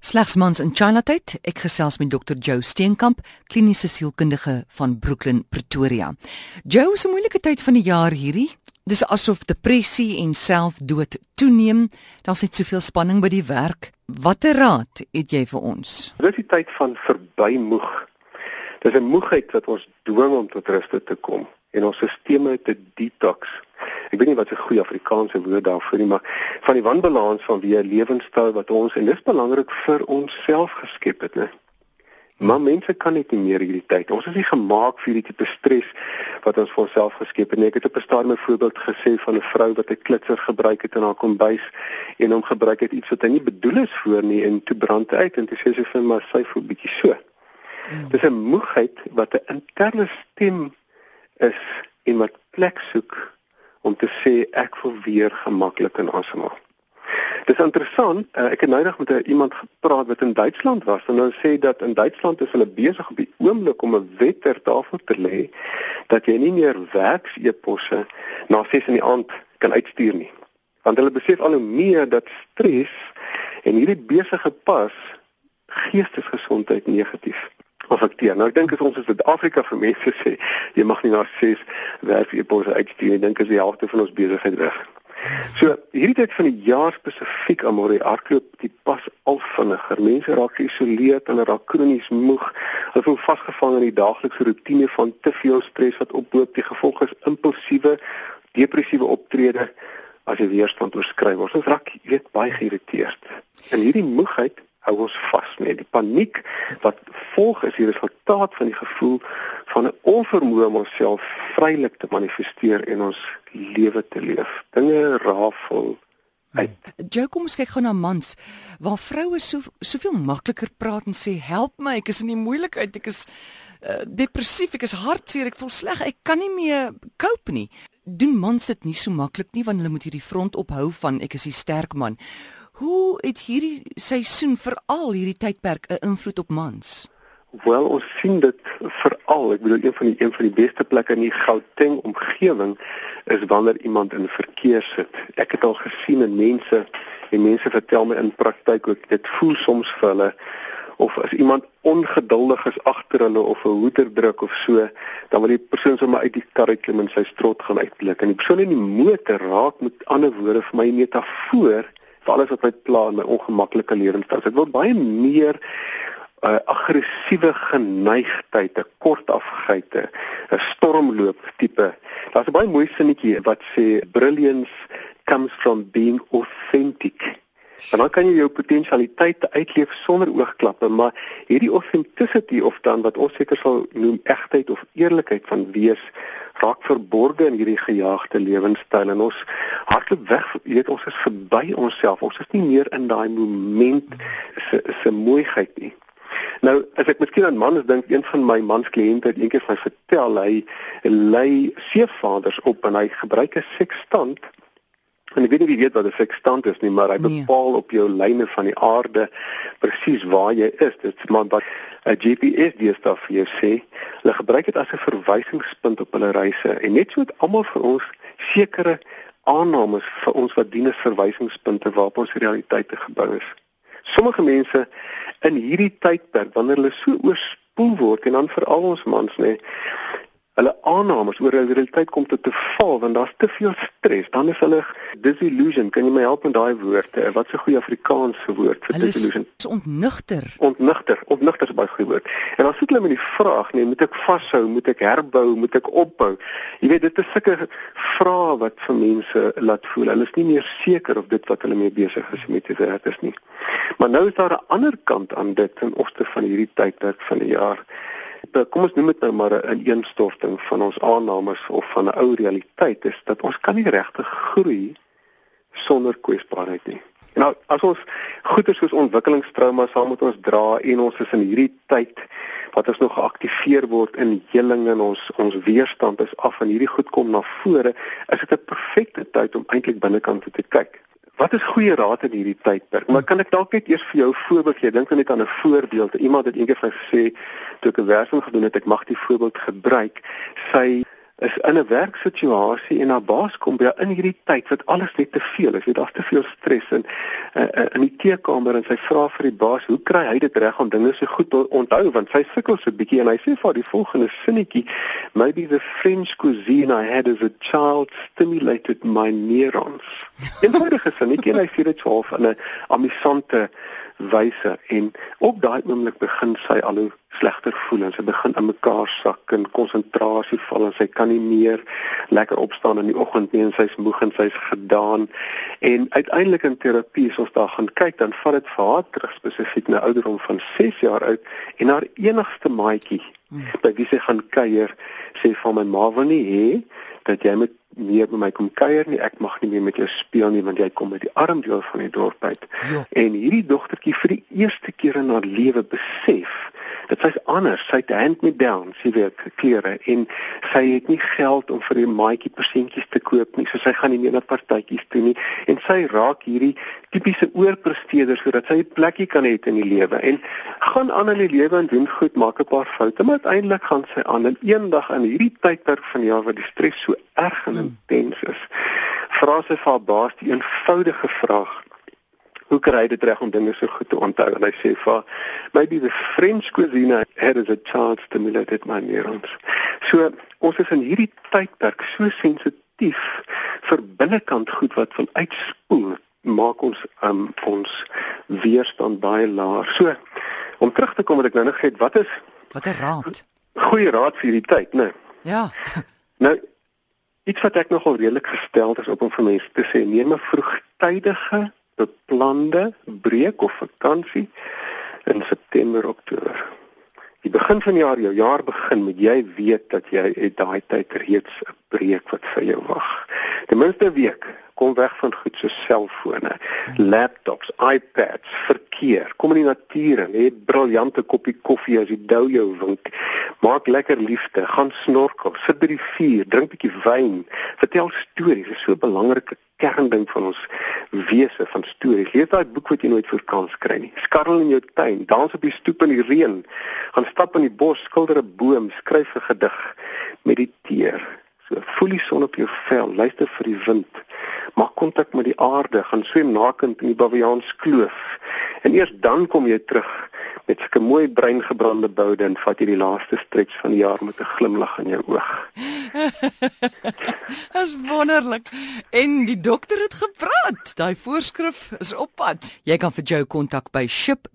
Slegs mans in Chinatown. Ek gesels met Dr. Joe Steenkamp, kliniese sielkundige van Brooklyn, Pretoria. Joe, is 'n moeilike tyd van die jaar hierdie. Dis asof depressie en selfdood toeneem. Daar's net soveel spanning by die werk. Watter raad het jy vir ons? Dis die tyd van verbymoeg. Dis 'n moegheid wat ons dwing om tot rus te kom en ons stelsels te detox. Ek weet nie wat 'n goeie Afrikaanse woord daarvoor is, maar van die wanbalans van wie 'n lewenstyl wat ons en dis belangrik vir onsself geskep het, né? Maar mense kan net nie meer hierdie tyd. Ons is nie gemaak vir hierdie tipe stres wat ons vir onsself geskep het nie. Ek het op 'n stadium 'n voorbeeld gesê van 'n vrou wat 'n klitser gebruik het in haar kombuis en hom gebruik het iets wat hy nie bedoel is voor nie en toe brand hy uit en toe sê sy vir my sy voel bietjie so. Hmm. Dis 'n moegheid wat 'n interne stem is en wat plek soek om te sê ek wil weer gemaklik in asemhaal. Dis interessant, uh, ek het nou net met iemand gepraat wat in Duitsland was en hulle sê dat in Duitsland is hulle besig op die oomblik om 'n wet ter tafel te lê dat jy nie meer werkseposse na 6 in die aand kan uitstuur nie. Want hulle besef al hoe meer dat stres en hierdie besige pas geestesgesondheid negatief affekteer. Nou ek dink as ons in Suid-Afrika vir mense sê jy mag nie na 6 werk-eposse uitstuur nie, dink as die helfte van ons besigheid weg. So hierdie tyd van die jaar spesifiek die hardloop die pas al vinniger. Mense raak geïsoleerd, hulle raak kronies moeg. Hulle voel vasgevang in die daaglikse rotine van te veel stres wat ophoop. Die gevolg is impulsiewe, depressiewe optrede as jy weerstand oorskry. Ons raak weet baie geïrriteerd. En hierdie moegheid hou ons vas met die paniek wat volg is die resultaat van die gevoel van 'n onvermoë om onsself vrylik te manifesteer en ons lewe te leef. Dinge rafel uit. Jy kom kyk gou na mans waar vroue so soveel makliker praat en sê help my, ek is in die moeilikheid, ek is uh, depressief, ek is hartseer, ek voel sleg, ek kan nie meer cope nie. Doen mans dit nie so maklik nie want hulle moet hierdie front ophou van ek is 'n sterk man. Hoe het hierdie seisoen veral hierdie tydperk 'n invloed op mans? Wel, ons sien dit veral, ek bedoel een van die een van die beste plekke in die Gauteng omgewing is wanneer iemand in verkeer sit. Ek het al gesien en mense en mense vertel my in praktyk ook dit voel soms vir hulle of as iemand ongeduldig is agter hulle of 'n hoeder druk of so, dan wil die persoon sommer uit die karre klim en sy strot gaan uitblik. En die persoon in die motor raak met ander woorde vir my metafoor vir alles wat my pla in my ongemaklike lewenstyl. Ek wil baie meer 'n uh, aggressiewe geneigtheid, 'n kortafgeite, 'n stormloop tipe. Daar's 'n baie mooi sinnetjie wat sê brilliance comes from being authentic. En dan kan jy jou potensialiteite uitleef sonder oogklappe, maar hierdie authenticity of dan wat ons seker sal noem egtheid of eerlikheid van wees raak verborge in hierdie gejaagde lewenstyl en ons hardloop weg, jy weet ons is verby onsself. Ons is nie meer in daai moment se se mooiheid nie. Nou, as ek miskien aan mans dink, een van my mans kliënte het eendag vir my vertel hy lei seefaders op en hy gebruik 'n sekstant En ek weet nie wie weet wat 'n sextant is nie, maar hy nee. bepaal op jou lyne van die aarde presies waar jy is. Dit maar wat 'n GPS deesdae vir jou sê. Hulle gebruik dit as 'n verwysingspunt op hulle reise en net so het almal vir ons sekere aannames vir ons wat dien as verwysingspunte waarop ons realiteite gebou is. Sommige mense in hierdie tydperk wanneer hulle so oorspoel word en dan veral ons mans nê, hulle aannames oor hulle realiteit kom tot te val want daar's te veel stres. Dan is hulle disillusion. Kan jy my help met daai woorde? Wat 'n goeie Afrikaanse woord vir disillusion? Dit is ontnugter. Ontnugter. Ontnugter is baie goeie woord. En dan sit hulle met die vraag, nee, moet ek vashou, moet ek herbou, moet ek opbou? Jy weet, dit is sulke vrae wat vir mense laat voel hulle is nie meer seker of dit wat hulle mee besig is met te werk is nie. Maar nou is daar 'n ander kant aan dit in opsigte van hierdie tydperk van die jaar. Eh, kom ons noem dit nou maar 'n ineenstorting van ons aannames of van 'n ou realiteit is dat ons kan nie regtig groei sonder kwesbaarheid nie. Nou as ons goeie soos ontwikkelingstrauma saam met ons dra en ons is in hierdie tyd wat ons nog geaktiveer word in heling en ons ons weerstand is af en hierdie goed kom na vore, is dit 'n perfekte tyd om eintlik binnekant te kyk. Wat is goeie raad in hierdie tydperk? Maar kan ek dalk net eers vir jou 'n voorbeeld gee? Dink net aan 'n voorbeeld. Iemand het eendag vir my gesê toe ek 'n werking gedoen het, ek mag die voorbeeld gebruik. Sy is in 'n werksituasie en haar baas kom by in hierdie tyd wat alles net te veel is. Jy daar's te veel stres in uh, uh, in die teekamer en sy vra vir die baas, "Hoe kry hy dit reg om dinge so goed te onthou?" Want sy sukkel so bietjie en hy sê vir die volgende sinnetjie, "Maybe the French cuisine I had as a child stimulated my neurons." Eenvoudige sinnetjie en hy sê dit half in 'n amusante wyse en op daai oomblik begin sy al hoe slegter voel en sy begin in mekaar sak en konsentrasie val en sy kan nie meer lekker opstaan in die oggend nie en sy's moeg en sy's gedaan en uiteindelik in terapie as ons daar gaan kyk dan vat dit vir haar terug spesifiek na ouderdom van 6 jaar oud en haar enigste maatjie hmm. by wie sy gaan kuier sê van my ma wil nie hê dat jy met meer by my kom kuier nie. Ek mag nie meer met jou speel nie want jy kom uit die arm deel van die dorp uit. Ja. En hierdie dogtertjie vir die eerste keer in haar lewe besef dat sy's anders. Sy het hand me down, sy werk klere en sy het nie geld om vir die maatjie persentjies te koop nie. So sy gaan nie meer na partytjies toe nie en sy raak hierdie tipiese oorpresteerder sodat sy 'n plekkie kan hê in die lewe en gaan aan in die lewe en doen goed, maak 'n paar foute, maar uiteindelik gaan sy aan en eendag in hierdie tydperk van jaar waar die stres so erg en intens is, vra sy vir haar baas die eenvoudige vraag: Hoe kry jy dit reg om dinge so goed te onthou? En hy sê vir maybe the French cuisine had as a child stimulated my neurons. So ons is in hierdie tydperk so sensitief vir binnekant goed wat van uitspoel maak ons um, ons weerstand baie laag. So om terug te kom wat ek nou net gesê, wat is wat 'n raad? Goeie raad vir hierdie tyd, né? Ja. nou iets wat ek nogal redelik gestel is op om vir mense te sê, neem 'n vroegtydige beplande breek of vakansie in September, Oktober. Die begin van die jaar, jou jaar begin met jy weet dat jy het daai tyd reeds 'n breek wat vir jou wag. Ten minste 'n week kom weg van goed so selfone, laptops, iPads, verkeer. Kom in die natuur en hê briljante koppie koffie as die dou jou wink. Maak lekker liefde, gaan snorkel, sit by die vuur, drink 'n bietjie wyn, vertel stories. Dit is so 'n belangrike kernding van ons wese van stories. Lees daai boek wat jy nooit voor kans kry nie. Skarrel in jou tuin, dans op die stoep in die reën, gaan stap in die bos, skilder 'n boom, skryf 'n gedig, mediteer. So voel die son op jou vel, luister vir die wind maak kontak met die aarde, gaan swem nakend in die Baviaans kloof. En eers dan kom jy terug met 'n mooi breingebrande boude en vat jy die laaste stretch van die jaar met 'n glimlag in jou oog. Dis wonderlik. En die dokter het gepraat. Daai voorskrif is op pad. Jy kan vir jou kontak by ship.org.za.